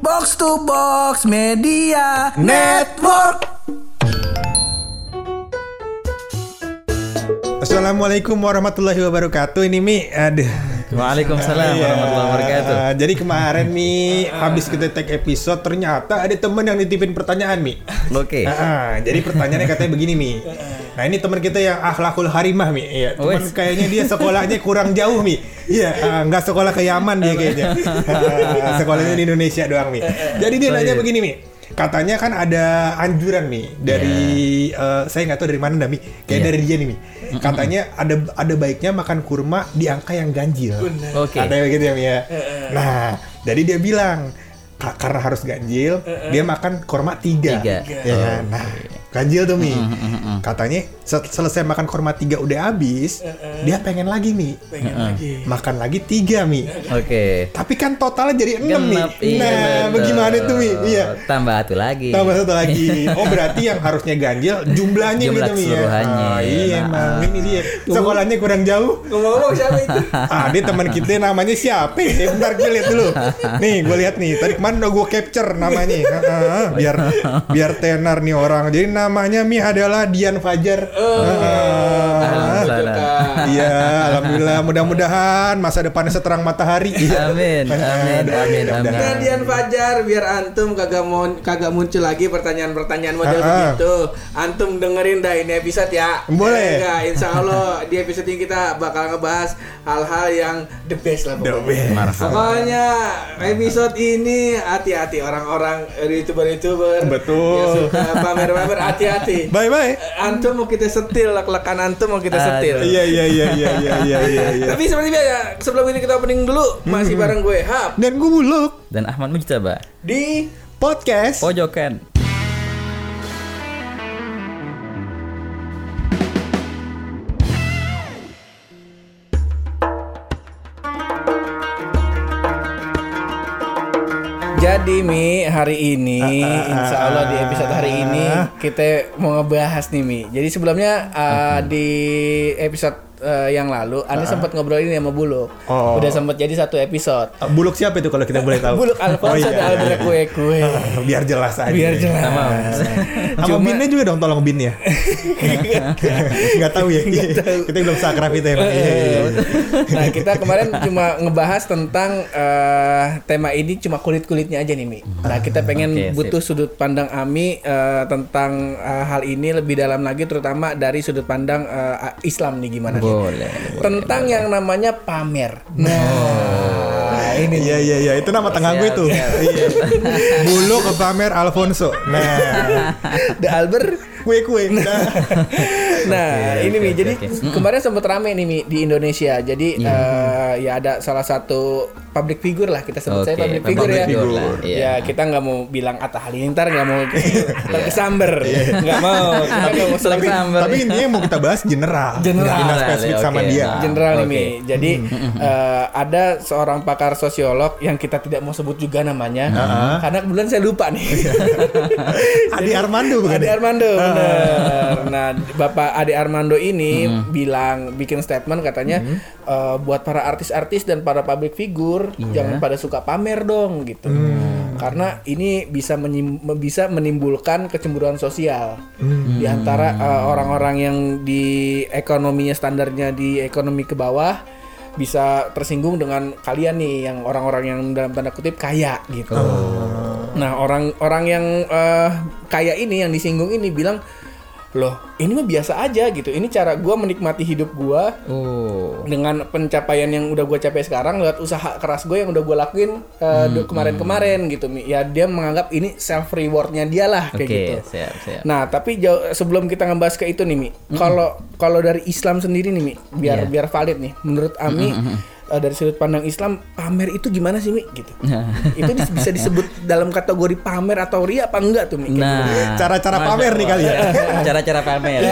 Box to Box Media Network. Assalamualaikum warahmatullahi wabarakatuh. Ini Mi, aduh. Waalaikumsalam Iya. warahmatullahi wabarakatuh. Jadi kemarin Mi, habis kita tag episode ternyata ada temen yang nitipin pertanyaan Mi. Oke. Ah, jadi pertanyaannya katanya begini Mi. Nah ini teman kita yang akhlakul harimah Mi. Iya, cuman Wes. kayaknya dia sekolahnya kurang jauh Mi. Iya, ah, nggak sekolah ke Yaman dia kayaknya. Ah, Sekolahnya di Indonesia doang Mi. Jadi dia Oh, nanya iya. begini Mi. Katanya kan ada anjuran Mi dari eh, saya nggak tahu dari mana Mi. Kayak Iya. dari dia nih Mi. Katanya ada ada baiknya makan kurma di angka yang ganjil. Oke. Ada begitu ya Mi ya. Nah, jadi dia bilang "Ka- karena harus ganjil, dia makan kurma tiga. Tiga. Ya kan? Nah, ganjil tuh Mi. Katanya se- selesai makan kurma tiga udah habis, dia pengen lagi Mi. Pengen lagi. Makan lagi tiga Mi. Oke. Tapi kan totalnya jadi enam Mi. Genap, iya, Nah, betul. bagaimana tuh Mi? Iya. Tambah satu lagi. Tambah satu lagi. Oh berarti yang harusnya ganjil jumlahnya Jumlah gitu Mi ya. Oh, iya Nah, emang ini dia. Sekolahnya kurang jauh. Ngomong-ngomong siapa itu? Ah, dia teman kita namanya siapa? Eh, bentar gue lihat dulu. Nih, gue lihat nih. Tadi kemarin udah gue capture namanya. Heeh, biar biar tenar nih orang. Jadi namanya Mi adalah Dian Fajar. Heeh. Alhamdulillah. Iya, alhamdulillah. Mudah-mudahan masa depannya seterang matahari. Iya. Amin, amin, amin, amin. Nadian Fajar biar antum kagak mau kagak muncul lagi pertanyaan-pertanyaan model Ah, ah. begitu. Antum dengerin dah ini episode ya. Boleh. Eh, enggak, insya Allah di episode ini kita bakal ngebahas hal-hal yang the best lah The pokoknya. best. Marhaba. Pokoknya episode ini hati-hati orang-orang youtuber-youtuber Betul. suka pamer-pamer hati-hati. Bye bye. Antum mau kita setil, lek-lekan antum mau kita setil. Iya iya iya iya iya iya iya. iya. Tapi seperti biasa, sebelum ini kita opening dulu, masih bareng gue Hap Dan gue buluk Dan Ahmad Mujtaba. di podcast. Pojokan. Jadi Mi hari ini, Insya Allah di episode hari ini kita mau ngebahas nih Mi. Jadi sebelumnya uh, di episode uh, yang lalu, Ani sempat ngobrol ini sama Buluk. Oh. Udah sempat jadi satu episode. Ah, Buluk siapa itu kalau kita boleh tahu? Buluk Alfonso Oh, iya. Albert kue kue. Ah, Biar jelas aja. Biar jelas. Sama Cuma- binnya juga dong tolong bin ya. Nggak tahu ya. Kita belum sakraf itu ya. Pak. Iya, iya, iya. nah kita kemarin cuma ngebahas tentang eh, tema ini cuma kulit kulitnya aja nih Mi. Nah kita pengen sip. butuh sudut pandang Ami eh, tentang eh, hal ini lebih dalam lagi, terutama dari sudut pandang eh, Islam nih gimana? nih? Boleh. Tentang yang namanya pamer. Nah ini Iya iya iya itu nama tengah gue tuh. Iya. Buluk ke pamer Alfonso. Nah, The Albert. Kue kue. Nah, Nah, Oke, ini oke, Mi. oke, Jadi oke. kemarin sempat rame nih Mi di Indonesia. Jadi eh, ya ada salah satu public figure lah kita sebut saya Oke, public public figure ya. figure lah, iya. Ya kita nggak mau bilang Atta Halilintar nggak mau terkesamber, nggak mau. Kita nggak mau Tapi- terkesamber. tapi intinya mau kita bahas general. General. General, spesifik ya, sama dia. Nah. General nih Oke. Mi. Jadi eh, ada seorang pakar sosiolog yang kita tidak mau sebut juga namanya, karena kebetulan saya lupa nih. Adi Armando bukan? Ade ya? Armando, bener. Nah, Bapak Ade Armando ini bilang bikin statement katanya eh, buat para artis-artis dan para public figure jangan pada suka pamer dong gitu. Karena ini bisa menyim- bisa menimbulkan kecemburuan sosial. Di antara eh, orang-orang yang di ekonominya standarnya di ekonomi ke bawah bisa tersinggung dengan kalian nih yang orang-orang yang dalam tanda kutip kaya gitu. Nah, orang-orang yang eh, kaya ini yang disinggung ini bilang, "Loh, ini mah biasa aja gitu. Ini cara gua menikmati hidup gua Oh. dengan pencapaian yang udah gua capai sekarang lewat usaha keras gue yang udah gua lakuin eh, Hmm, du- kemarin-kemarin gitu. Mi. Ya dia menganggap ini self rewardnya dia lah kayak Oke, gitu. siap, siap. Nah, tapi jauh, sebelum kita ngebahas ke itu nih, Mi. Kalau kalau dari Islam sendiri nih, Mi, biar Iya. biar valid nih. Menurut Ami eh, dari sudut pandang Islam, pamer itu gimana sih, Mi? Gitu. itu dis- bisa disebut dalam kategori pamer atau ria apa enggak tuh, Mi? Kayak gitu. Nah, Cara-cara pamer nih kali ya. Cara-cara pamer.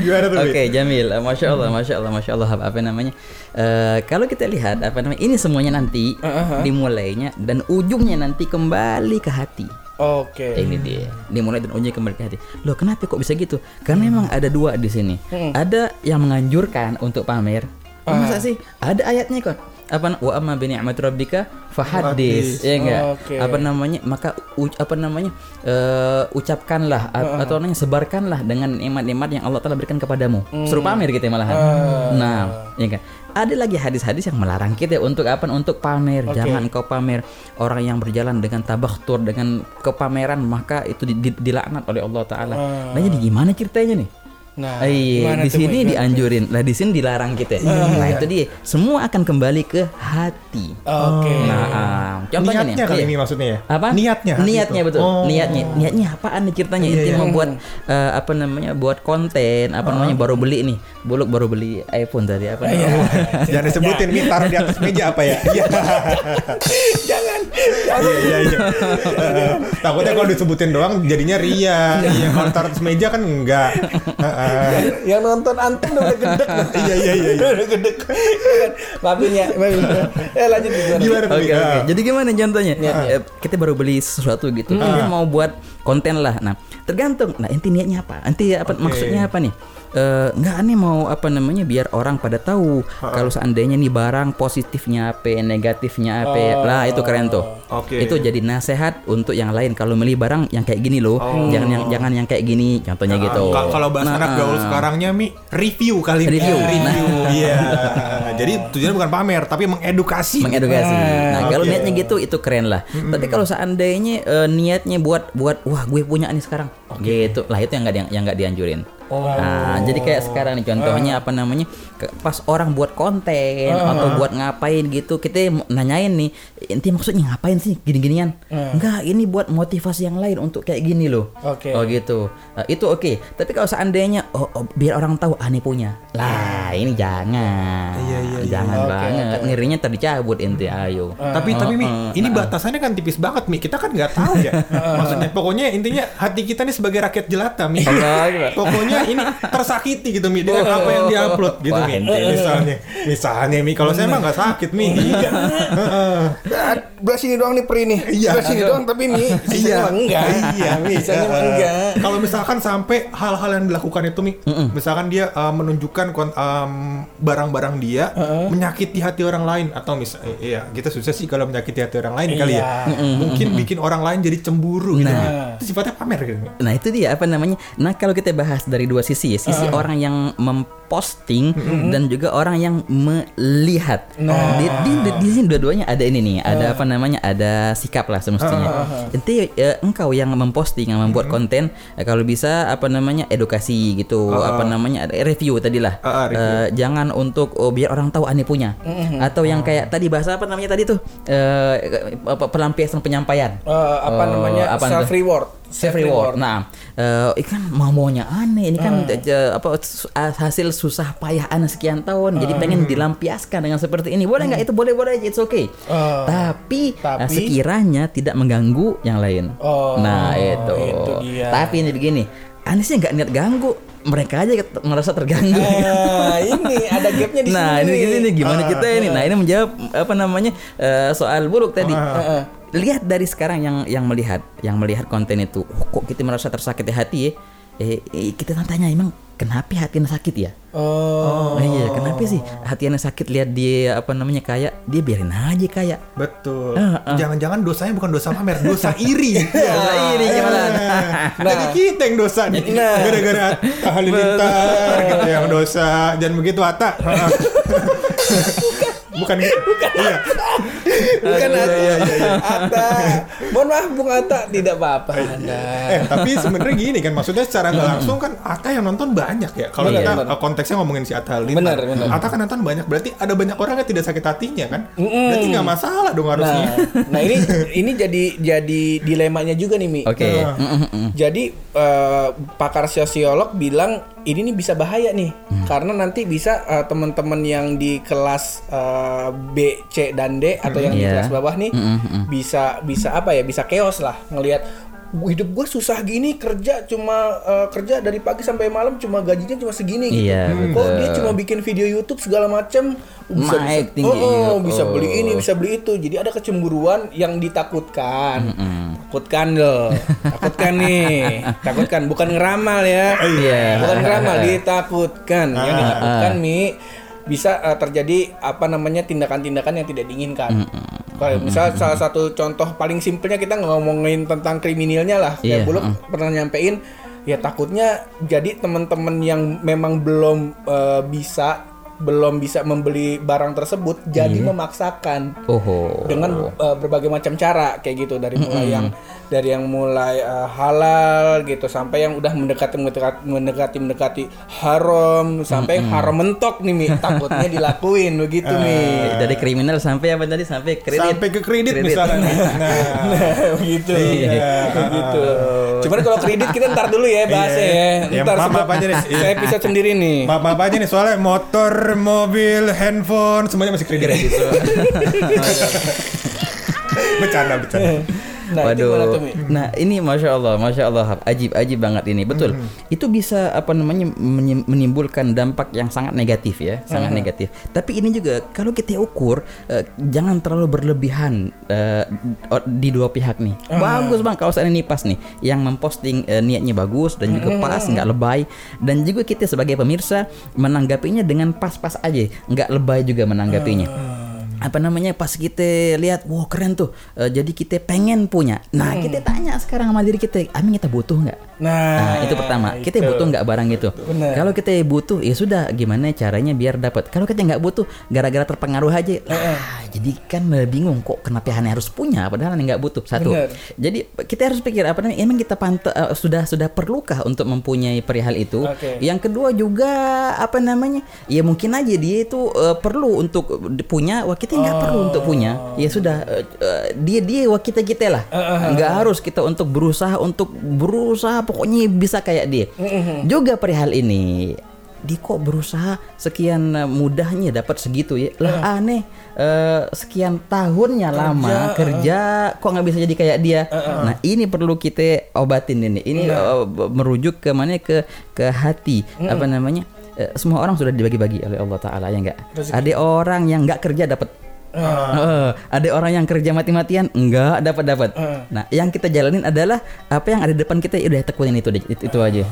Gimana tuh? Oke, Bi? Jamil. Eh, Masya Allah, Masya Allah, Masya Allah. Apa namanya? Eh, kalau kita lihat apa namanya? Ini semuanya nanti dimulainya dan ujungnya nanti kembali ke hati. Oke. Ini dia. Dimulai dan ujungnya kembali ke hati. Loh, kenapa kok bisa gitu? Karena memang ada dua di sini. Ada yang menganjurkan untuk pamer. Oh, Masa sih? Ada ayatnya kok. apa wa amma bi ni'mat rabbika fahaddis. Ya enggak? Oke. apa namanya? Maka u- apa namanya? Eh, ucapkanlah a- atau namanya sebarkanlah dengan nikmat-nikmat yang Allah telah berikan kepadamu. Suruh pamer gitu ya malahan. Nah ya enggak? Ada lagi hadis-hadis yang melarang kita untuk apa? Untuk pamer. Jangan kau pamer. Orang yang berjalan dengan tabakhtur dengan kepameran maka itu di- di- dilaknat oleh Allah taala. Nah jadi gimana ceritanya nih Nah, iya, gimana di sini dianjurin, lah di sini dilarang kita. nah itu dia, semua akan kembali ke hati. Oke. Nah, ah, contohnya nih, Niatnya kali iya. ini maksudnya ya? apa? Niatnya. Niatnya itu. betul. Oh. Niatnya, niatnya apaan nih ceritanya? Iya, Inti iya. mau buat eh, apa namanya? Buat konten, apa namanya? Baru beli nih. Buluk baru beli iPhone tadi apa? Iya. Jangan disebutin, Mi taruh di atas meja apa ya? Iya. Jangan. Iya, iya, iya. Eh, Takutnya kalau disebutin doang jadinya ria. Iya, kalau taruh atas meja kan enggak. Heeh. yang nonton antum udah gedek Iya, iya, iya, iya. udah gedek maafin ya maafin. eh lanjut gimana? Oke oke. Ah. Jadi gimana contohnya? Iya, Eh, kita baru beli sesuatu gitu. Kita mau buat konten lah. Nah, tergantung. Nah, inti niatnya apa? Inti apa Oke. maksudnya apa nih? Eh, nggak aneh mau apa namanya biar orang pada tahu kalau seandainya nih barang positifnya apa, negatifnya apa. Lah itu keren tuh. Oke. Itu jadi nasihat untuk yang lain kalau beli barang yang kayak gini loh. Jangan yang jangan yang kayak gini. Contohnya gitu. Ka- Kalau bahasa Nah, anak gaul ah. sekarangnya Mi, review kali Mi. Review. Nah. Review. Iya. Jadi tujuannya bukan pamer tapi mengedukasi. mengedukasi. Nah, kalau oke. niatnya gitu itu keren lah. Tapi kalau seandainya eh, niatnya buat buat wah gue punya nih sekarang, gitu lah itu yang nggak yang nggak dianjurin. Nah, jadi kayak sekarang nih contohnya apa namanya? Pas orang buat konten atau buat ngapain gitu, kita nanyain nih, inti maksudnya ngapain sih gini-ginian? Enggak, ini buat motivasi yang lain untuk kayak gini loh. Oke. Oh gitu. Nah, itu oke. Tapi kalau seandainya oh, oh, biar orang tahu aneh punya. Lah, ini jangan. Iya, iya, iya. Jangan Oke, banget. Ngirinya tadi cabut inti ayo. Tapi tapi Mi, Oh, ini batasannya kan tipis banget Mi. Kita kan nggak tahu ya. Maksudnya pokoknya intinya hati kita nih sebagai rakyat jelata Mi. pokoknya ini tersakiti gitu Mi dengan apa yang diupload gitu Wah, Mi. Misalnya, misalnya Mi, kalau saya mah nggak sakit Mi. Iya. Ah, belah sini doang nih peri nih Iya. belah sini doang tapi mi mah enggak Iya, Mi. Eh, enggak Kalau misalkan sampai hal-hal yang dilakukan itu Mi, misalkan dia uh, menunjukkan um, barang-barang dia menyakiti hati orang lain atau misalnya iya, kita susah sih kalau menyakiti hati orang lain kali ya. Iya. Mungkin bikin orang lain jadi cemburu gitu. Nah. Itu sifatnya pamer gitu. Nah itu dia apa namanya. Nah kalau kita bahas dari dua sisi ya, sisi orang yang memposting dan juga orang yang melihat. Nah. Di, di, di, di sini dua-duanya ada ini nih, ada apa namanya, ada sikap lah semestinya. Inti eh, engkau yang memposting, yang membuat konten, eh, kalau bisa apa namanya edukasi gitu, apa namanya review tadi lah. Ah, ah, review. Eh, jangan untuk oh, biar orang tahu aneh punya, atau yang kayak tadi bahasa apa namanya tadi tuh apa, pelampiasan penyampaian. Eh, apa Oh, namanya apa self reward self reward. Nah, eh ini kan mau maunya aneh. Ini kan eh, apa ah, hasil susah payah aneh sekian tahun. Jadi pengen dilampiaskan dengan seperti ini. Boleh nggak? Itu boleh boleh aja. It's okay. Ah. tapi, Tapi? ah, sekiranya tidak mengganggu yang lain. Oh, nah itu. itu dia. Tapi ini begini. Aneh sih nggak niat ganggu. Mereka aja merasa terganggu. Nah, ini ada gapnya di Nah sini. ini gini nih gimana kita ini. Nah ini menjawab apa namanya eh, soal buruk tadi. Heeh. Lihat dari sekarang yang yang melihat, yang melihat konten itu, oh, kok kita merasa tersakiti hati ya? Eh, eh, kita tanya emang kenapa hatinya sakit ya? Oh, Oh, iya, kenapa sih hatinya sakit lihat dia apa namanya kayak dia biarin aja kayak. Betul. Ah, ah. Jangan-jangan dosanya bukan dosa pamer, dosa iri. Dosa iri gimana? Nah, jadi kita yang dosa nih. Nah. Gara-gara Halilintar gitu yang dosa. Dan begitu Atta. bukan bukan iya bukan Iya, Atta. iya, iya, iya. Atta. Mohon maaf Bung Atta, tidak apa-apa Anda. eh tapi sebenarnya gini kan maksudnya secara nggak langsung kan Atta yang nonton banyak ya kalau Benar, kita uh, konteksnya ngomongin si Atta Halilintar Benar, benar. Atta kan nonton banyak berarti ada banyak orang yang tidak sakit hatinya kan berarti nggak masalah dong harusnya Nah, nah ini ini jadi jadi dilemanya juga nih Mi. Oke. Nah, mm, mm. Jadi eh, pakar sosiolog bilang ini nih bisa bahaya nih Hmm. karena nanti bisa eh, teman-teman yang di kelas eh, B, C dan D atau yang di Iya. kelas bawah nih Mm, mm, mm. bisa bisa apa ya bisa chaos lah ngelihat hidup gue susah gini kerja cuma eh, kerja dari pagi sampai malam cuma gajinya cuma segini gitu. Iya, Kok betul. dia cuma bikin video YouTube segala macam bisa Naik bisa, tinggi. oh, oh, bisa beli ini bisa beli itu. Jadi ada kecemburuan yang ditakutkan. Takutkan loh takutkan nih. Takutkan. Bukan ngeramal ya. Iya. bukan ngeramal ditakutkan. Yang ditakutkan mi bisa eh, terjadi apa namanya tindakan-tindakan yang tidak diinginkan. Kayak misal salah satu contoh paling simpelnya kita ngomongin tentang kriminalnya lah. Kayak Iya, Buluk pernah nyampein ya takutnya jadi teman-teman yang memang belum eh, bisa belum bisa membeli barang tersebut jadi Iya. memaksakan Oh. dengan uh, berbagai macam cara kayak gitu dari mulai yang dari yang mulai uh, halal gitu sampai yang udah mendekati mendekati mendekati mendekati haram sampai yang haram mentok nih Mi. Takutnya dilakuin begitu Mi. Dari kriminal sampai apa tadi? Sampai kredit. Sampai ke kredit, misalnya. Nah, begitu. Iya. begitu. Cuman kalau kredit kita ntar dulu ya bahasnya Iya. ya. Ya, ntar maaf-maaf sebab- aja nih. saya episode sendiri nih. Maaf maaf aja nih. Soalnya motor, mobil, handphone semuanya masih kredit. bercanda, bercanda. Nah Waduh. Nah, ini masya Allah, masya Allah, ajib, ajib banget ini. Betul. Itu bisa apa namanya menimbulkan dampak yang sangat negatif ya, sangat negatif. Tapi ini juga kalau kita ukur, eh, jangan terlalu berlebihan eh, di dua pihak nih. Bagus bang, kalau ini pas nih, yang memposting eh, niatnya bagus dan juga pas, nggak lebay. Dan juga kita sebagai pemirsa menanggapinya dengan pas-pas aja, nggak lebay juga menanggapinya apa namanya pas kita lihat wah keren tuh. Eh, jadi kita pengen punya. Nah kita tanya sekarang sama diri kita amin kita butuh nggak nah, Nah, itu pertama. Kita butuh nggak barang itu? Benar. Kalau kita butuh, ya sudah. Gimana caranya biar dapat? Kalau kita nggak butuh, gara-gara terpengaruh aja, lah, jadi kan eh, bingung kok kenapa Hane harus punya, padahal nggak butuh. Satu. Benar. Jadi kita harus pikir apa namanya? Emang kita panta, eh, sudah sudah perlukah untuk mempunyai perihal itu? Oke. Yang kedua juga apa namanya? Ya mungkin aja dia itu eh, perlu untuk punya, wah kita nggak perlu untuk punya. Ya sudah, eh, eh, dia dia wah kita kita lah. Nggak harus kita untuk berusaha untuk berusaha pokoknya bisa kayak dia. Juga perihal ini di kok berusaha sekian eh, mudahnya dapat segitu ya? Lah aneh eh, sekian tahunnya lama kerja kok nggak bisa jadi kayak dia? Nah ini perlu kita obatin ini. Ini eh, merujuk ke mana? Ke ke hati. Apa namanya? Semua orang sudah dibagi-bagi oleh Allah Taala ya enggak ada orang yang nggak kerja dapat Eh, ada orang yang kerja mati-matian enggak dapat dapat. Nah, yang kita jalanin adalah apa yang ada di depan kita ya udah tekunin itu itu, itu aja.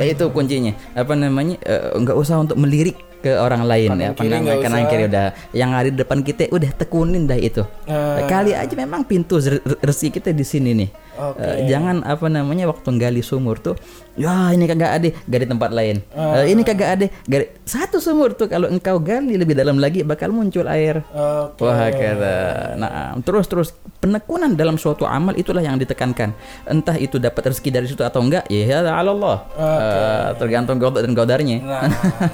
Eh, itu kuncinya. Apa namanya? eh, enggak usah untuk melirik ke orang lain ya, kiri pandang kanan usah. kiri udah. Yang ada di depan kita udah tekunin dah itu. Kali aja memang pintu re- rezeki kita di sini nih. Oke. Eh, jangan apa namanya waktu gali sumur tuh, ya ini kagak ada, gali tempat lain. Eh, ini kagak ada, gali satu sumur tuh kalau engkau gali lebih dalam lagi bakal muncul air. Oke. Wah kata. Nah, terus terus penekunan dalam suatu amal itulah yang ditekankan. Entah itu dapat rezeki dari situ atau enggak, ya Allah. Eh, tergantung godar dan godarnya. Nah,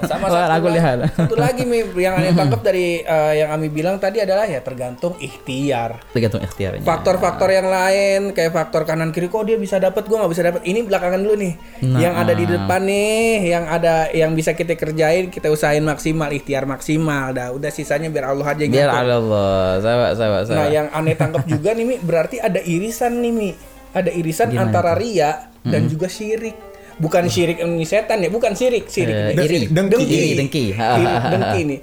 sama satu, aku la- lihat. satu lagi Mi, yang aneh tangkap dari eh, yang Ami bilang tadi adalah ya tergantung ikhtiar. Tergantung ikhtiarnya. Faktor-faktor yang lain kayak faktor kanan kiri kok dia bisa dapat gua nggak bisa dapat. Ini belakangan dulu nih. Nah. Yang ada di depan nih, yang ada yang bisa kita kerjain, kita usahain maksimal, ikhtiar maksimal. Dah, udah sisanya biar Allah aja yang Biar ngatur. Allah, sahabat sahabat Nah, sahabat. yang aneh tangkap juga nih Mi, berarti ada irisan nih Mi. Ada irisan Gimana antara ria dan juga syirik. Bukan syirik ini setan ya, bukan syirik, syirik. Iri. Dengki. Iri, dengki. Iri, dengki nih.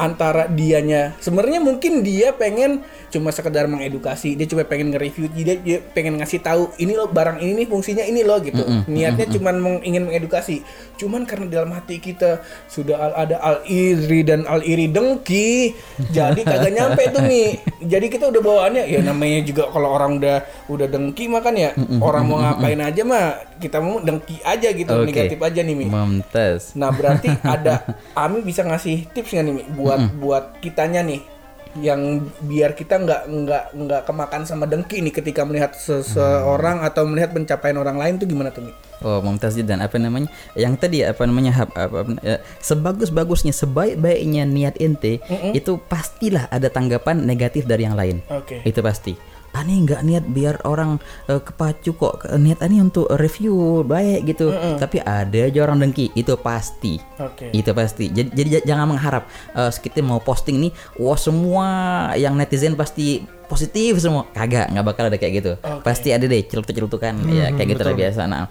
Antara dianya, sebenarnya mungkin dia pengen cuma sekedar mengedukasi, dia cuma pengen nge-review, dia, dia pengen ngasih tahu ini loh barang ini nih fungsinya ini loh gitu. Niatnya cuma meng- ingin mengedukasi. Cuman karena dalam hati kita sudah al- ada al iri dan al iri dengki, jadi kagak nyampe tuh nih. Jadi kita udah bawaannya ya namanya juga kalau orang udah udah dengki makan ya orang mau ngapain aja mah kita mau dengki aja gitu, Oke. negatif aja nih Mi. Mumtaz. Nah berarti ada Ami bisa ngasih tips nggak nih Mi? buat buat kitanya nih yang biar kita nggak nggak nggak kemakan sama dengki nih ketika melihat seseorang atau melihat pencapaian orang lain tuh gimana tuh Mi? Oh, Mumtaz dan apa namanya? Yang tadi apa namanya? Hab, apa, apa- eh, sebagus-bagusnya, sebaik-baiknya niat ente, itu pastilah ada tanggapan negatif dari yang lain. Oke. Itu pasti. Ani nggak niat biar orang eh, kepacu kok niat ani untuk review baik gitu. Tapi ada aja orang dengki itu pasti. Oke. itu pasti. Jadi, jadi jangan mengharap eh, kita mau posting nih wah semua yang netizen pasti positif semua. Kagak nggak bakal ada kayak gitu. Pasti ada deh celutuk-celutukan ya kayak gitu lah biasa. Nah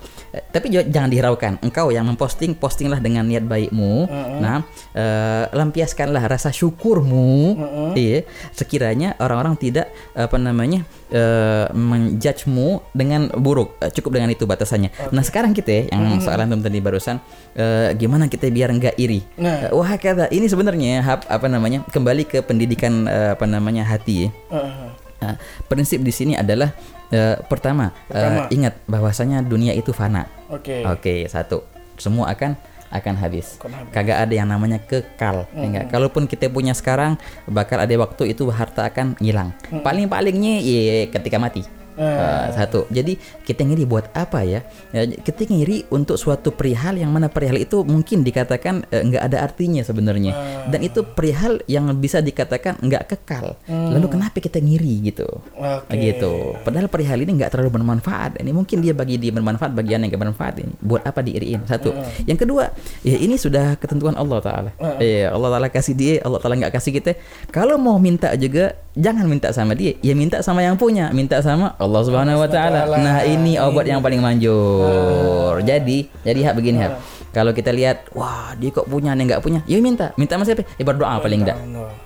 tapi jangan dihiraukan. Engkau yang memposting postinglah dengan niat baikmu. Nah eh, lampiaskanlah rasa syukurmu. Iya sekiranya orang-orang tidak apa namanya eh, menjudgemu dengan buruk. Eh, cukup dengan itu batasannya. Nah sekarang kita ya, yang soalan antum tadi barusan, eh, gimana kita biar nggak iri? Nah. Wah kata ini sebenarnya apa namanya kembali ke pendidikan apa namanya hati ya. Heeh. Nah, prinsip di sini adalah eh, pertama, Pertama. ingat bahwasanya dunia itu fana. Oke. Oke, satu. Semua akan akan habis. Kagak ada yang namanya kekal. ya enggak? Kalaupun kita punya sekarang, bakal ada waktu itu harta akan hilang. Paling-palingnya ya ketika mati. Eh, satu. Jadi kita ngiri buat apa ya? ya? Kita ngiri untuk suatu perihal yang mana perihal itu mungkin dikatakan eh, nggak ada artinya sebenarnya. Dan itu perihal yang bisa dikatakan nggak kekal. Lalu kenapa kita ngiri gitu? Oke. gitu. Padahal perihal ini nggak terlalu bermanfaat. Ini mungkin dia bagi dia bermanfaat, bagian yang nggak bermanfaat ini. Buat apa diiriin? Satu. Yang kedua, ya ini sudah ketentuan Allah Taala. Ya Allah Taala kasih dia, Allah Taala nggak kasih kita. Kalau mau minta juga, jangan minta sama dia, ya minta sama yang punya, minta sama Allah Subhanahu Wa Taala. Nah ini obat yang paling manjur. Jadi, jadi hak begini hak. Kalau kita lihat, wah dia kok punya, nih nggak punya, ya minta, minta sama siapa? Ya berdoa paling enggak.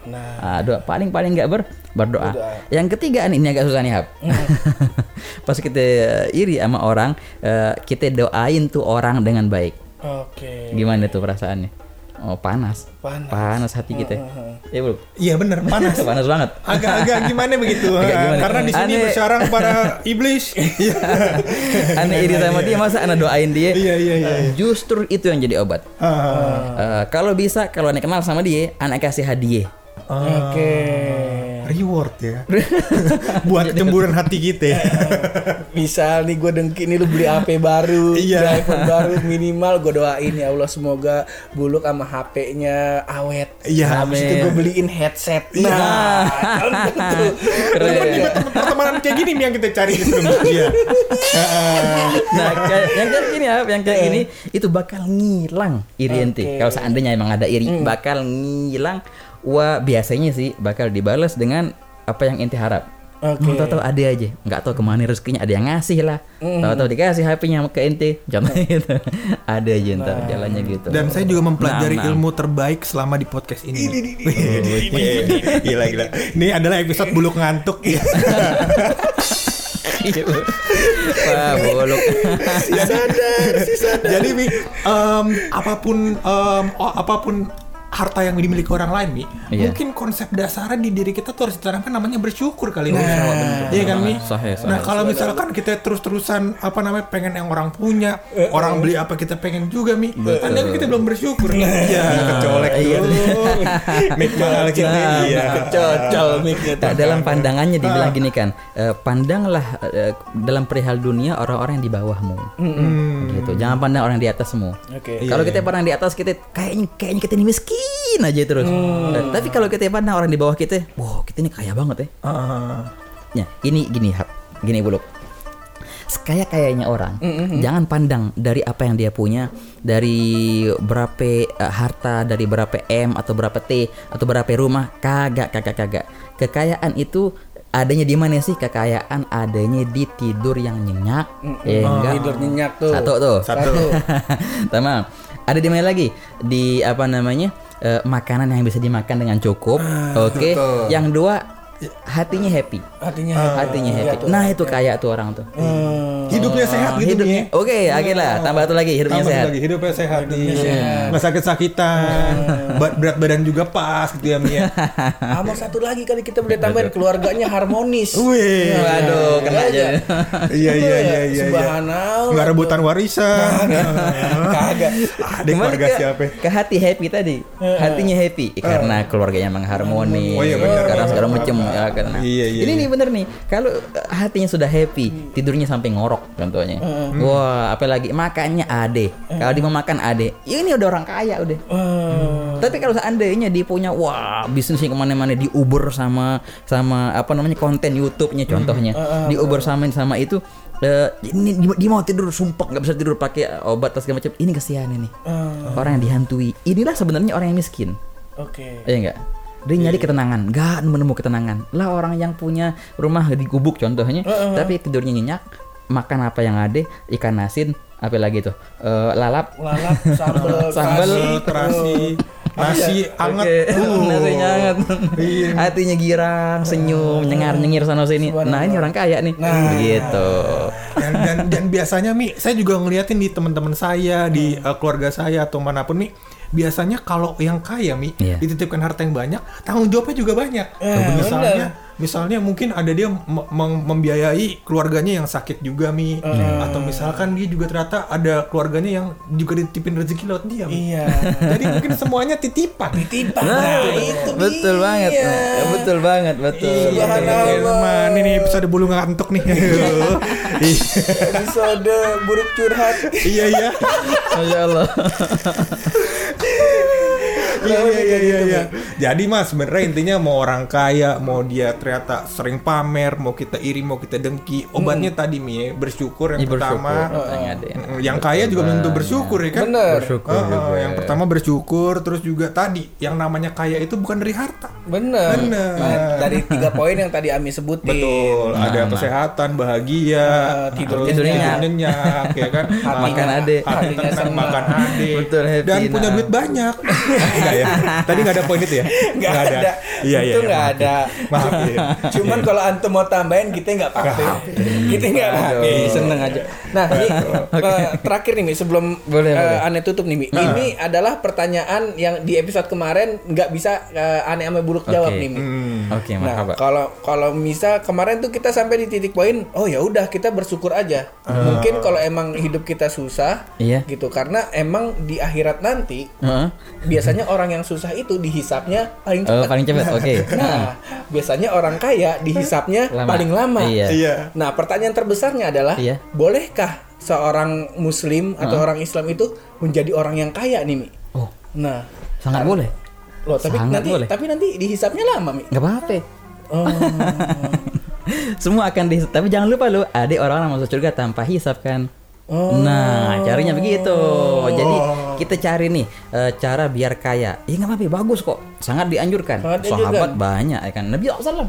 Nah, Ah, doa paling paling nggak ber berdoa. Yang ketiga nih, ini agak susah nih Hap. Pas kita eh, iri sama orang, eh, kita doain tuh orang dengan baik. oke. Gimana tuh perasaannya? Oh panas, Panas. hati kita. Ya bro, Iya bener panas. panas banget. Agak-agak gimana begitu? Agak gimana? Karena di sini bersarang para iblis. Iya. Aneh iri sama dia, masa anak doain dia? Iya iya iya. Justru itu yang jadi obat. Eh, kalau bisa, kalau anak kenal sama dia, anak kasih hadiah. Oke. reward ya. Buat cemburan hati kita. ya. Misal nih gue dengki nih lu beli HP baru, Iya. beli iPhone baru minimal gue doain ya Allah semoga buluk sama HP-nya awet. Iya, Habis itu gue beliin headset. Iya. Nah. Teman juga teman- pertemanan kayak gini nih yang kita cari di dia. Nah, kayak yang kayak gini ya, yang kayak gini itu bakal ngilang iri ente. Oke. Kalau seandainya emang ada iri, bakal ngilang. Wah, biasanya sih bakal dibalas dengan apa yang ente harap. Oke. Hmm, tahu-tahu ada aja, nggak tahu ke mana rezekinya ada yang ngasih lah. Tahu-tahu dikasih HP-nya ke ente, contohnya gitu. ada aja ntar jalannya gitu. Dan saya juga mempelajari Nah, nah. ilmu terbaik selama di podcast ini. Gila gila. Ini adalah episode buluk ngantuk ya. Iya. Wah, bolok. Si sadar, si sadar. Jadi em, apa pun em, oh, apa pun harta yang dimiliki orang lain Mi, Iya. mungkin konsep dasarnya di diri kita tuh harus ditanamkan namanya bersyukur kali ini. Iya kan Mi? Sahih, sahih. Nah kalau misalkan kita terus-terusan apa namanya pengen yang orang punya, orang beli apa kita pengen juga Mi, tandanya kita belum bersyukur. Iya, kecolek iya, dulu. Mik mahal kita. Iya. Cocol mic-nya tuh. Nah, dalam pandangannya dibilang gini kan, eh, pandanglah eh, dalam perihal dunia orang-orang yang di bawahmu, gitu. Jangan pandang orang di atasmu. Oke. Kalau kita pandang di atas kita kayaknya kayaknya kita ini miskin aja terus. Eh, tapi kalau kita pandang orang di bawah kita, wow kita ini kaya banget ya. Ah. Ya, ini gini gini buluk. Sekaya kayaknya orang, jangan pandang dari apa yang dia punya, dari berapa eh, harta, dari berapa m atau berapa t atau berapa rumah, kagak kagak kagak. Kekayaan itu adanya di mana sih? Kekayaan adanya di tidur yang nyenyak, ya enggak? Tidur nyenyak tuh. Satu tuh. Satu. Ada di mana lagi? Di apa namanya? Eh, makanan yang bisa dimakan dengan cukup. Oke. Yang dua hatinya happy. Hatinya. Hatinya happy. Nah, itu kaya tuh orang tuh. Hmm. Hidupnya sehat gitu hidupnya. Mi. Oke, akhirnya tambah satu lagi hidupnya Tambah sehat. lagi hidupnya sehat nih. Nggak sakit-sakitan. Ba- Berat badan juga pas gitu ya Mi ya. Sama satu lagi kali kita boleh tambahin keluarganya harmonis. Wih. Waduh, kena aja. Iya iya iya iya. iya. Subhanallah. Nggak rebutan warisan. Kagak. Ada Kembali keluarga ke, siapa? ke hati happy tadi. Hatinya happy karena keluarganya emang harmonis. Oh iya, benar, Karena benar. macam ya karena. Iya, iya, Ini iya. nih bener nih. Kalau hatinya sudah happy, tidurnya sampai ngorok contohnya. Wah, apalagi makannya ade. Kalau dia mau makan ade, ya ini udah orang kaya udah. Hmm. Tapi kalau seandainya dia punya wah bisnisnya ke mana-mana di Uber sama sama apa namanya konten YouTube-nya contohnya di Uber sama sama itu eh, ini dia, mau tidur sumpah nggak bisa tidur pakai obat atau segala macam ini kesian ini orang yang dihantui inilah sebenarnya orang yang miskin Oke. ya enggak dia nyari ketenangan nggak menemukan ketenangan lah orang yang punya rumah di gubuk contohnya tapi tidurnya nyenyak makan apa yang ada ikan asin apa lagi tuh Eh, lalap Lalap sambel Sambel, kasih, terasi. Nasi anget. Oke. Uh. Nasinya hangat. Iya. Hatinya girang, senyum, nyengar nyengir sana sini. Nah, ini orang kaya nih. Nah. Begitu. dan, dan dan biasanya mi saya juga ngeliatin di teman-teman saya di uh, keluarga saya atau mana pun mi biasanya kalau yang kaya mi Iya. dititipkan harta yang banyak tanggung jawabnya juga banyak Eh, misalnya misalnya mungkin ada dia mem- mem- membiayai keluarganya yang sakit juga mi Eh. atau misalkan dia juga ternyata ada keluarganya yang juga dititipin rezeki lewat dia Mi. Iya. jadi mungkin semuanya titipan Titipan. Nah, itu betul dia. banget. Nah, Betul banget, betul. Subhanallah. Teman, ini episode bulu ngantuk nih. Iya. Episode buruk curhat. iya iya. Masya Allah. Iya iya iya iya. iya. Jadi mas sebenarnya intinya mau orang kaya, mau dia ternyata sering pamer, mau kita iri, mau kita dengki, obatnya tadi mi ya, bersyukur yang Ini bersyukur. pertama. Yang ada ya. Mm, Yang kaya juga tentu bersyukur ya kan? Bener. Bersyukur ah, juga. yang pertama bersyukur, terus juga tadi yang namanya kaya itu bukan dari harta. Bener. Bener. Nah, dari tiga poin yang tadi Ami sebutin. Betul, ada kesehatan, bahagia, Ah, tidur terus nyenyak. ya kan? Makan ade. makan ade, Betul, dan punya nah. duit banyak. Enggak ya? Tadi nggak ada poin itu ya? Nggak ada. Iya iya. Itu iya, nggak maaf ya. ada. Maaf ya. Cuman kalau antum mau tambahin kita nggak pakai. Kita nggak pakai. Seneng aja. Nah, ini eh, terakhir nih Mi sebelum Boleh, eh, boleh. aneh tutup nih Mi. Ini adalah pertanyaan yang di episode kemarin nggak bisa eh, aneh sama buruk jawab Oke. nih Mi. Hmm. Oke, Nah, marhaba. kalau kalau misal kemarin tuh kita sampai di titik poin, oh ya udah kita bersyukur aja. Mungkin kalau emang hidup kita susah, Iya. gitu karena emang di akhirat nanti Heeh. biasanya orang yang susah itu dihisapnya paling Oh, cepat. paling cepat. Oke. Nah, biasanya orang kaya dihisapnya Lama. paling lama. Iya. Iya. Nah, pertanyaan terbesarnya adalah, Iya. bolehkah seorang Muslim atau orang Islam itu menjadi orang yang kaya nih, Mi? Oh, Nah, sangat boleh. loh tapi Sangat nanti boleh. tapi nanti dihisapnya lama, Mi. Gak apa-apa. Oh, Semua akan dihisap. Tapi jangan lupa lo, ada orang yang masuk surga tanpa hisap kan. Oh. Nah, caranya begitu. Jadi kita cari nih eh, cara biar kaya. Ya nggak apa-apa, bagus kok. Sangat dianjurkan. Sangat. Sahabat banyak ya kan. Nabi SAW.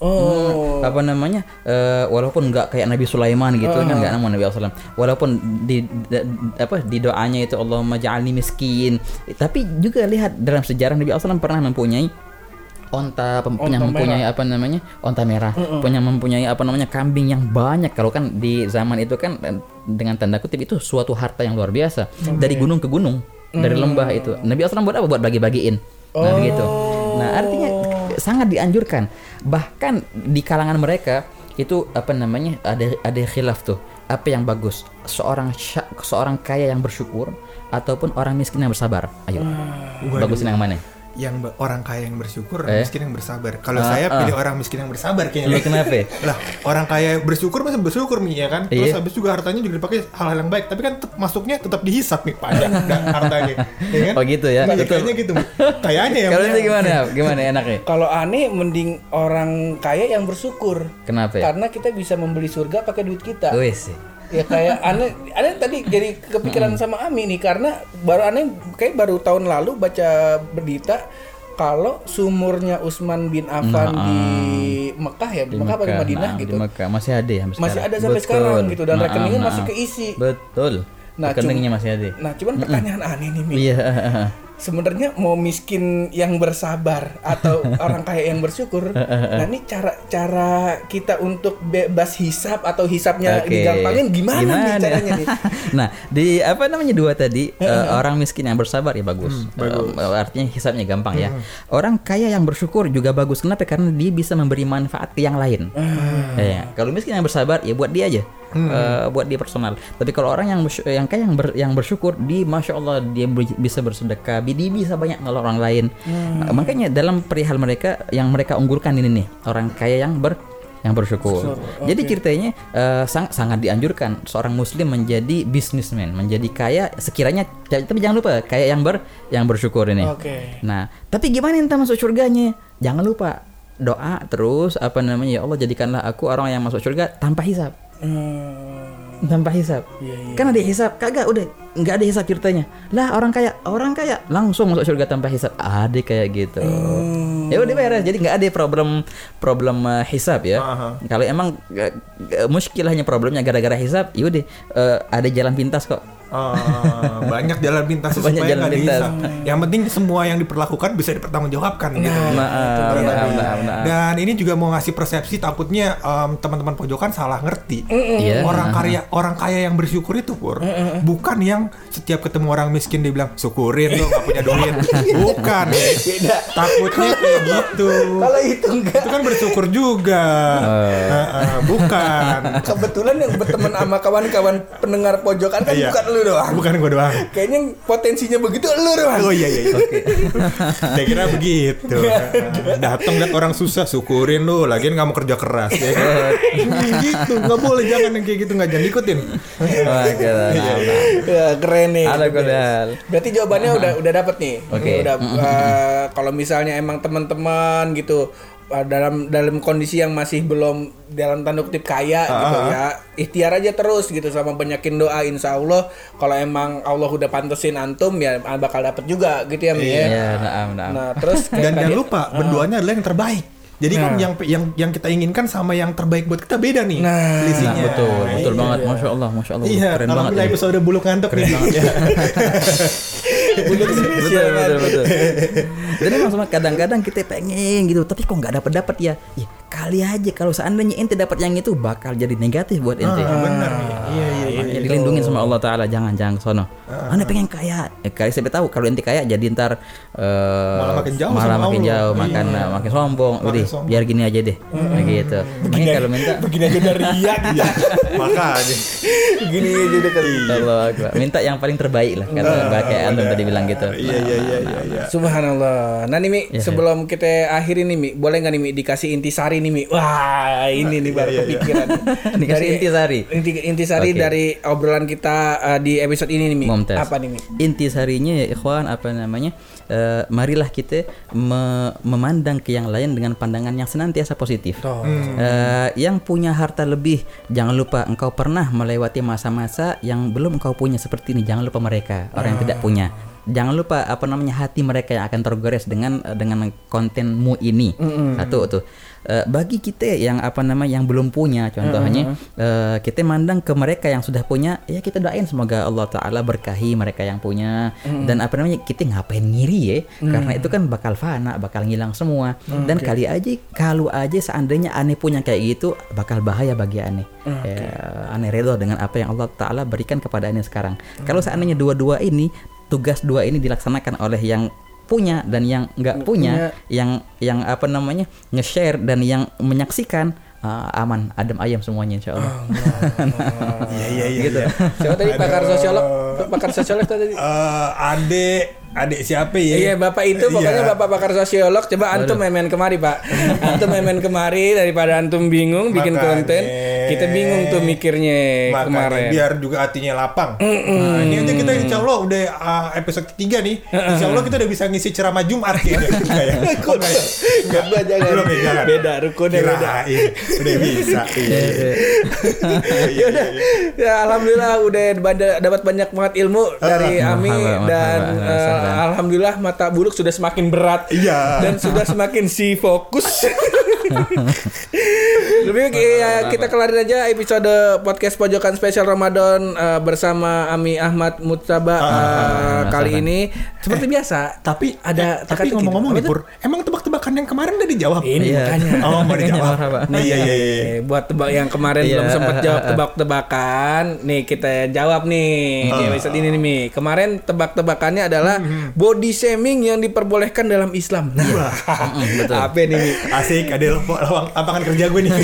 oh, apa namanya eh, walaupun nggak kayak Nabi Sulaiman gitu kan nggak nama Nabi SAW walaupun di da- apa di doanya itu Allahumma ja'alni miskin tapi juga lihat dalam sejarah Nabi SAW pernah mempunyai onta, pem- punya mempunyai apa namanya? Onta merah. Punya mempunyai apa namanya? Kambing yang banyak. Kalau kan di zaman itu kan eh, dengan tanda kutip itu suatu harta yang luar biasa. Dari gunung ke gunung. Dari lembah itu. Nabi SAW buat apa? Buat bagi-bagiin. Nah begitu. Nah artinya sangat dianjurkan. Bahkan di kalangan mereka itu apa namanya? Ada ada khilaf tuh. Apa yang bagus? Seorang seorang kaya yang bersyukur ataupun orang miskin yang bersabar. Ayo. Bagusin yang mana Yang orang kaya yang bersyukur, orang Eh? miskin yang bersabar. Kalau Ah, saya ah. pilih orang miskin yang bersabar lu kayaknya. kenapa lah orang kaya bersyukur masih bersyukur nih ya kan terus Iya. habis juga hartanya juga dipakai hal-hal yang baik tapi kan tetap masuknya tetap dihisap nih pajak dan hartanya ya kan Oh gitu ya, betul. kayaknya gitu kayaknya ya kalau itu gimana gimana enaknya kalau aneh mending orang kaya yang bersyukur. kenapa ya Karena kita bisa membeli surga pakai duit kita. Wes sih Ya kayak aneh, aneh tadi jadi kepikiran sama Ami nih karena baru aneh kayak baru tahun lalu baca berita kalau sumurnya Utsman bin Affan Nah, di Mekah ya, di Mekah apa di Mekah, Madinah nah, gitu. di Mekah masih ada ya Masih sekarang? ada sampai Betul. sekarang gitu dan Nah, rekeningnya nah, masih keisi. betul Nah, rekeningnya masih ada Nah, cuman pertanyaan aneh nih, Mi. iya Sebenarnya mau miskin yang bersabar atau orang kaya yang bersyukur. Nah, ini cara cara kita untuk bebas hisap atau hisapnya Oke. digampangin gimana, nih caranya nih? nah, di apa namanya dua tadi eh, orang miskin yang bersabar ya bagus. Eh, artinya hisapnya gampang ya. Orang kaya yang bersyukur juga bagus. Kenapa? Karena dia bisa memberi manfaat ke yang lain. Ya, kalau miskin yang bersabar ya buat dia aja. Eh, buat dia personal. Tapi kalau orang yang yang kaya yang, ber- yang bersyukur, di masya Allah dia bisa bersedekah, dia bisa banyak nolong orang lain. Eh, makanya dalam perihal mereka yang mereka unggulkan ini nih orang kaya yang ber yang bersyukur. Jadi ceritanya eh, sang- sangat dianjurkan seorang muslim menjadi bisnismen, menjadi kaya sekiranya tapi jangan lupa kaya yang ber yang bersyukur ini. Oke. Nah, tapi gimana entah masuk surganya? Jangan lupa doa terus apa namanya ya Allah jadikanlah aku orang yang masuk surga tanpa hisap. Hmm. Tanpa hisap. Iya, iya. Kan ada hisap, kagak udah nggak ada hisap ceritanya. Lah orang kaya, orang kaya langsung masuk surga tanpa hisap. Ada kayak gitu. Hmm. Ya udah beres. Jadi nggak ada problem problem uh, hisap ya. Aha. Kalau emang uh, uh, muskilahnya problemnya gara-gara hisap, ya udah uh, ada jalan pintas kok. Eh, banyak jalan pintas Banyak supaya jalan nggak pintas. Yang penting semua yang diperlakukan bisa dipertanggungjawabkan gitu. Maaf, Kurang maaf, lebih. maaf, maaf. Dan ini juga mau ngasih persepsi takutnya em, teman-teman pojokan salah ngerti. Iya. Orang kaya orang kaya yang bersyukur itu pur bukan yang setiap ketemu orang miskin dia bilang syukurin lo nggak punya duit. bukan. Beda. Takutnya kayak gitu. Kalau itu enggak. Itu kan bersyukur juga. Eh, eh, bukan. Kebetulan yang berteman sama kawan-kawan pendengar pojokan kan Iya. bukan lu doang. Bukan gua doang. Kayaknya potensinya begitu lu doang. Oh iya iya. iya. Saya kira begitu. Datang lihat orang susah syukurin lu, lagian nggak mau kerja keras ya kan. gitu, nggak boleh jangan yang kayak gitu nggak jangan ikutin. Wah. Ya, keren nih. Ada godal. Berarti jawabannya udah udah dapet nih. Oke. Udah eh, kalau misalnya emang teman-teman gitu dalam dalam kondisi yang masih belum dalam tanda kutip kaya gitu ya ikhtiar aja terus gitu sama banyakin doa insya Allah kalau emang Allah udah pantesin antum ya bakal dapet juga gitu ya ya. Iya, naam, naam. Nah terus kayak Dan jangan tadi- lupa berdoanya adalah yang terbaik. Jadi kan yang yang yang kita inginkan sama yang terbaik buat kita beda nih. Nah, Nah, betul, betul Iya. banget. Masya Allah, masya Allah. Iya, keren banget. ini. episode bulu ngantuk nih. Iya. Betul, kan. betul, betul. Dan emang kadang-kadang kita pengen gitu, tapi kok nggak dapat dapat ya. Ya kali aja kalau seandainya ente dapat yang itu bakal jadi negatif buat ente. Ah, bener. Iya, iya, iya. Makanya dilindungin sama Allah Taala jangan jangan ke sono. Anda pengen kaya, eh, kali saya tahu kalau ente kaya jadi ntar eh, Malah makin jauh malah sama makin Allah. jauh, makan Iya. makin sombong. Makin Udah, sombong. biar gini aja deh, begitu. Makanya kalau minta Begini aja udah ria kita. Makanya. Begini aja udah kan. Allah Akbar. minta yang paling terbaik lah kata kayak antum tadi bilang gitu. Iya iya iya iya. iya. Subhanallah. Nah nih Mi, Ya, sebelum kita akhiri nih Mi, boleh nggak nih Mi dikasih intisari nih Mi? Wah, ini nih baru kepikiran. Dikasih intisari. Inti, intisari Oke. dari obrolan kita uh, di episode ini nih Mi. Mumtaz. Apa nih Mi? Inti sarinya ya ikhwan apa namanya? eh, marilah kita me- memandang ke yang lain dengan pandangan yang senantiasa positif. Oh. Eh, yang punya harta lebih, jangan lupa engkau pernah melewati masa-masa yang belum engkau punya seperti ini. Jangan lupa mereka orang yang tidak punya. Jangan lupa apa namanya hati mereka yang akan tergores dengan dengan kontenmu ini. Satu tuh. Eh, bagi kita yang apa namanya yang belum punya contohnya eh, kita mandang ke mereka yang sudah punya ya kita doain semoga Allah taala berkahi mereka yang punya. Dan apa namanya kita ngapain ngiri ya? Karena itu kan bakal fana bakal ngilang semua. Dan kali aja kalau aja seandainya aneh punya kayak gitu bakal bahaya bagi aneh. Ya, aneh redho dengan apa yang Allah taala berikan kepada aneh sekarang. Kalau seandainya dua-dua ini tugas dua ini dilaksanakan oleh yang punya dan yang nggak punya, yang yang apa namanya nge-share dan yang menyaksikan ah, aman adem ayam semuanya insya Allah. Iya iya iya. gitu. iya. Siapa tadi pakar sosiolog? Pakar sosiolog tadi. Eh, adek adek siapa ya? Iya bapak itu pokoknya Iya. bapak pakar sosiolog coba antum main kemari pak antum main kemari daripada antum bingung bikin Makanya. konten kita bingung tuh mikirnya Makanya kemarin biar juga hatinya lapang. Nah, ini aja kita insya Allah udah uh, episode ketiga nih. Insya Allah kita udah bisa ngisi ceramah Jumat ya. Ya? Oh, enggak ya? Enggak, enggak, jangan. Belum ya, jangan. Beda, rukunnya beda. Udah bisa. Iya. ya udah ya alhamdulillah udah dapat banyak banget ilmu dari Ami dan salam. alhamdulillah mata buluk sudah semakin berat Iya. dan sudah semakin si fokus lebih baik ya kita kelarin aja episode podcast pojokan spesial Ramadan eh, bersama Ami Ahmad Mutaba eh, kali ini seperti biasa Tapi ada eh, tapi teka-teki. ngomong-ngomong nih? Pur, emang tebak-tebakan yang kemarin udah dijawab? ini Iya. makanya Oh, mau dijawab. Marhaba. Nih, iya iya iya. Eh, buat tebak yang kemarin Iya, belum sempat eh, jawab eh, eh. tebak-tebakan, nih kita jawab nih di episode ini nih Mi. Kemarin tebak-tebakannya adalah body shaming yang diperbolehkan dalam Islam. Nah, betul. apa nih Mi? Asik, ada lawang lapangan kerja gue nih.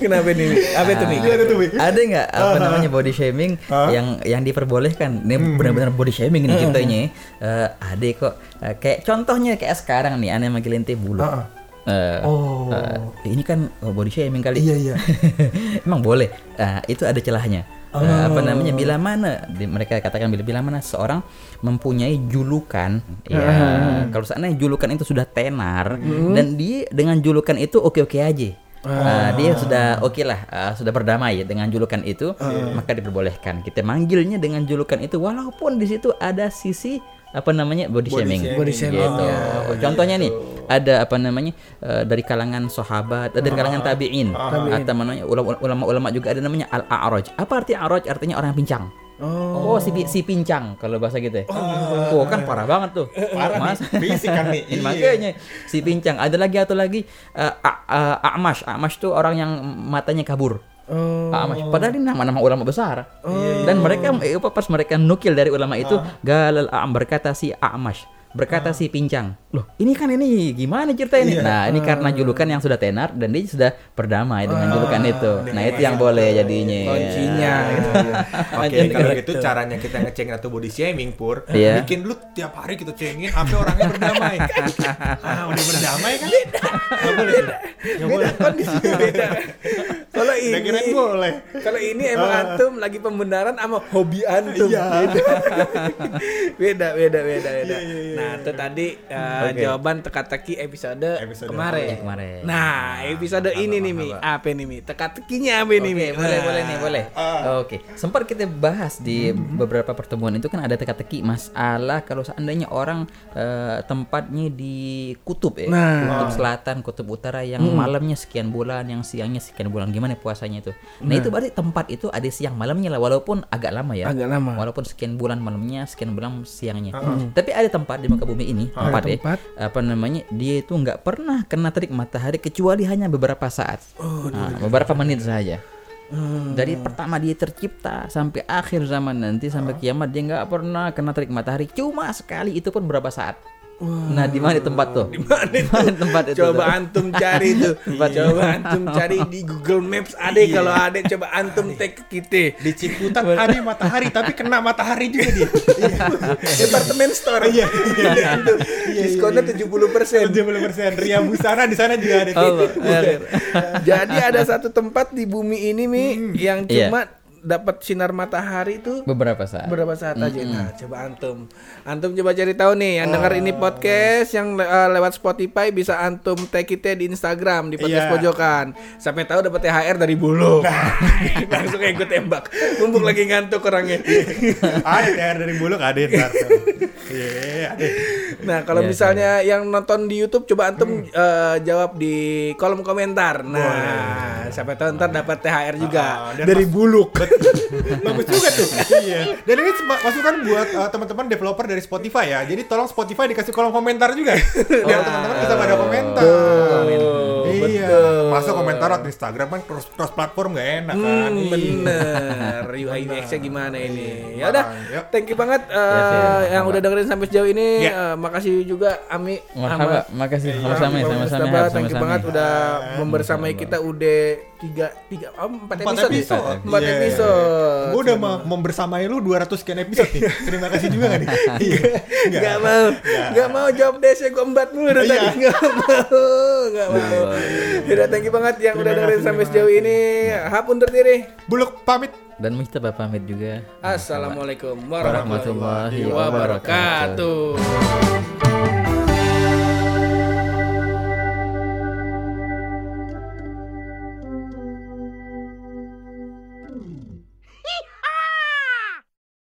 Kenapa nih Mi? Apa itu tuh, Mi? Ada nggak apa namanya body shaming Ah. yang yang diperbolehkan? Ini benar-benar body shaming ini kitanya. Eh, ada kok. Eh, kayak contohnya kayak sekarang nih aneh manggil ente bulu. Ah, ah. Eh, Oh. eh, ini kan oh, body shaming kali. Iya, iya. Emang boleh. Ah, itu ada celahnya. Eh, apa namanya? Bila mana di- mereka katakan bila bila mana seorang mempunyai julukan, ya kalau seandainya julukan itu sudah tenar dan dia dengan julukan itu oke-oke aja. Ah, dia sudah oke lah, ah, sudah berdamai dengan julukan itu, maka diperbolehkan. Kita manggilnya dengan julukan itu, walaupun di situ ada sisi apa namanya body, shaming. Body shaming, Gitu. Contohnya nih ada apa namanya eh, dari kalangan sahabat, dari kalangan tabiin, atau namanya ulama- ulama-ulama juga ada namanya al-a'raj. Apa arti a'raj? Artinya orang yang pincang. Oh, si, pi- si pincang kalau bahasa gitu ya. Oh, kan parah banget tuh. Parah Mas. nih, fisik kan nih. Ini Iya. makanya si pincang. Ada lagi atau lagi eh, a- eh, A'mash. A'mash tuh orang yang matanya kabur. Oh. A'mash. Padahal ini nama-nama ulama besar. Dan mereka eh, pas mereka nukil dari ulama itu galal a'am berkata si A'mash. Berkata si pincang. Loh, ini kan ini gimana cerita ini? Nah, ini karena julukan yang sudah tenar dan dia sudah berdamai dengan julukan itu. Nah, itu yang boleh jadinya. Kuncinya. Oke, Lanjut. kalau gitu caranya kita ngecengin atau body shaming pur, Iya. bikin lu tiap hari kita cengin sampai orangnya berdamai. ah, udah berdamai kan? Nggak boleh. Nggak boleh. Kondisi beda. Kalau ini boleh. kalau ini emang antum lagi pembenaran sama hobi antum. Iya. Beda beda beda beda. iya, Nah, itu tadi uh, Oke. jawaban teka-teki episode, Episode kemarin. kemarin. Nah, episode ini nih Mi, apa nih Mi? Teka-tekinya apa nih Mi? Boleh Nah. boleh nih boleh. Oke, sempat kita bahas di beberapa pertemuan itu kan ada teka-teki masalah kalau seandainya orang eh, tempatnya di kutub ya, Nah. kutub selatan, kutub utara yang malamnya sekian bulan, yang siangnya sekian bulan, gimana puasanya itu? Nah, itu berarti tempat itu ada siang malamnya lah, walaupun agak lama ya. Agak lama. Walaupun sekian bulan malamnya, sekian bulan siangnya. Tapi ada tempat di muka bumi ini, tempat ya, tempat. apa namanya? Dia itu nggak pernah kena terik matahari kecuali hanya beberapa saat, Nah, beberapa menit saja. Dari pertama dia tercipta sampai akhir zaman nanti sampai kiamat dia nggak pernah kena terik matahari cuma sekali itu pun berapa saat. Nah di mana tempat tuh? Di Mana itu? tempat itu? Coba tuh? antum cari tuh. coba antum cari di Google Maps ada kalau ada coba antum tag ke kita. Di Ciputat ada matahari tapi kena matahari juga dia. Departemen store. Iya. Diskonnya 70%. 70% Ria Busana di sana juga ada. Oh, iya. Jadi ada satu tempat di bumi ini Mi yang Iya. cuma dapat sinar matahari itu beberapa saat. berapa saat aja. Nah, coba antum. Antum coba cari tahu nih yang dengar ini podcast yang le- uh, lewat Spotify bisa antum tag kita di Instagram di podcast Iya. pojokan. Sampai tahu dapat THR dari bulu. Langsung kayak gue tembak. Mumpung lagi ngantuk orangnya. ada THR dari Bulog ada ntar. Iya, ada. Nah, kalau Iya, misalnya yang nonton di YouTube coba antum uh, jawab di kolom komentar. Nah, siapa tahu ntar dapat THR juga Ah, dan dari buluk. Bagus juga tuh. iya. Dan ini masukan buat uh, teman-teman developer dari Spotify ya. Jadi tolong Spotify dikasih kolom komentar juga. Biar teman-teman bisa pada komentar. Iya. Masa komentar di Instagram kan cross, cross platform gak enak kan. Hmm, Iya. bener. UI UX-nya gimana ini? Ya udah, thank you banget uh, Yes, yes, yang udah dengerin sampai sejauh ini. Ya. Uh, makasih juga Ami Marhaba, makasih sama-sama sama-sama. Thank you banget udah membersamai kita udah tiga tiga oh, empat, Empat episode, ya? episode. empat Iya. episode. Gue udah mau membersamai lu 200 sekian episode nih. Terima kasih juga gak nih? Iya. Gak mau, gak mau jawab DC gue embat mulu dari Iya. tadi. Gak mau, gak mau. Udah thank you banget yang udah dengerin sampai sejauh ini. Hap undur diri. Buluk pamit. Dan Mustafa pamit juga. Assalamualaikum Warahmatullahi warahmatullahi wabarakatuh.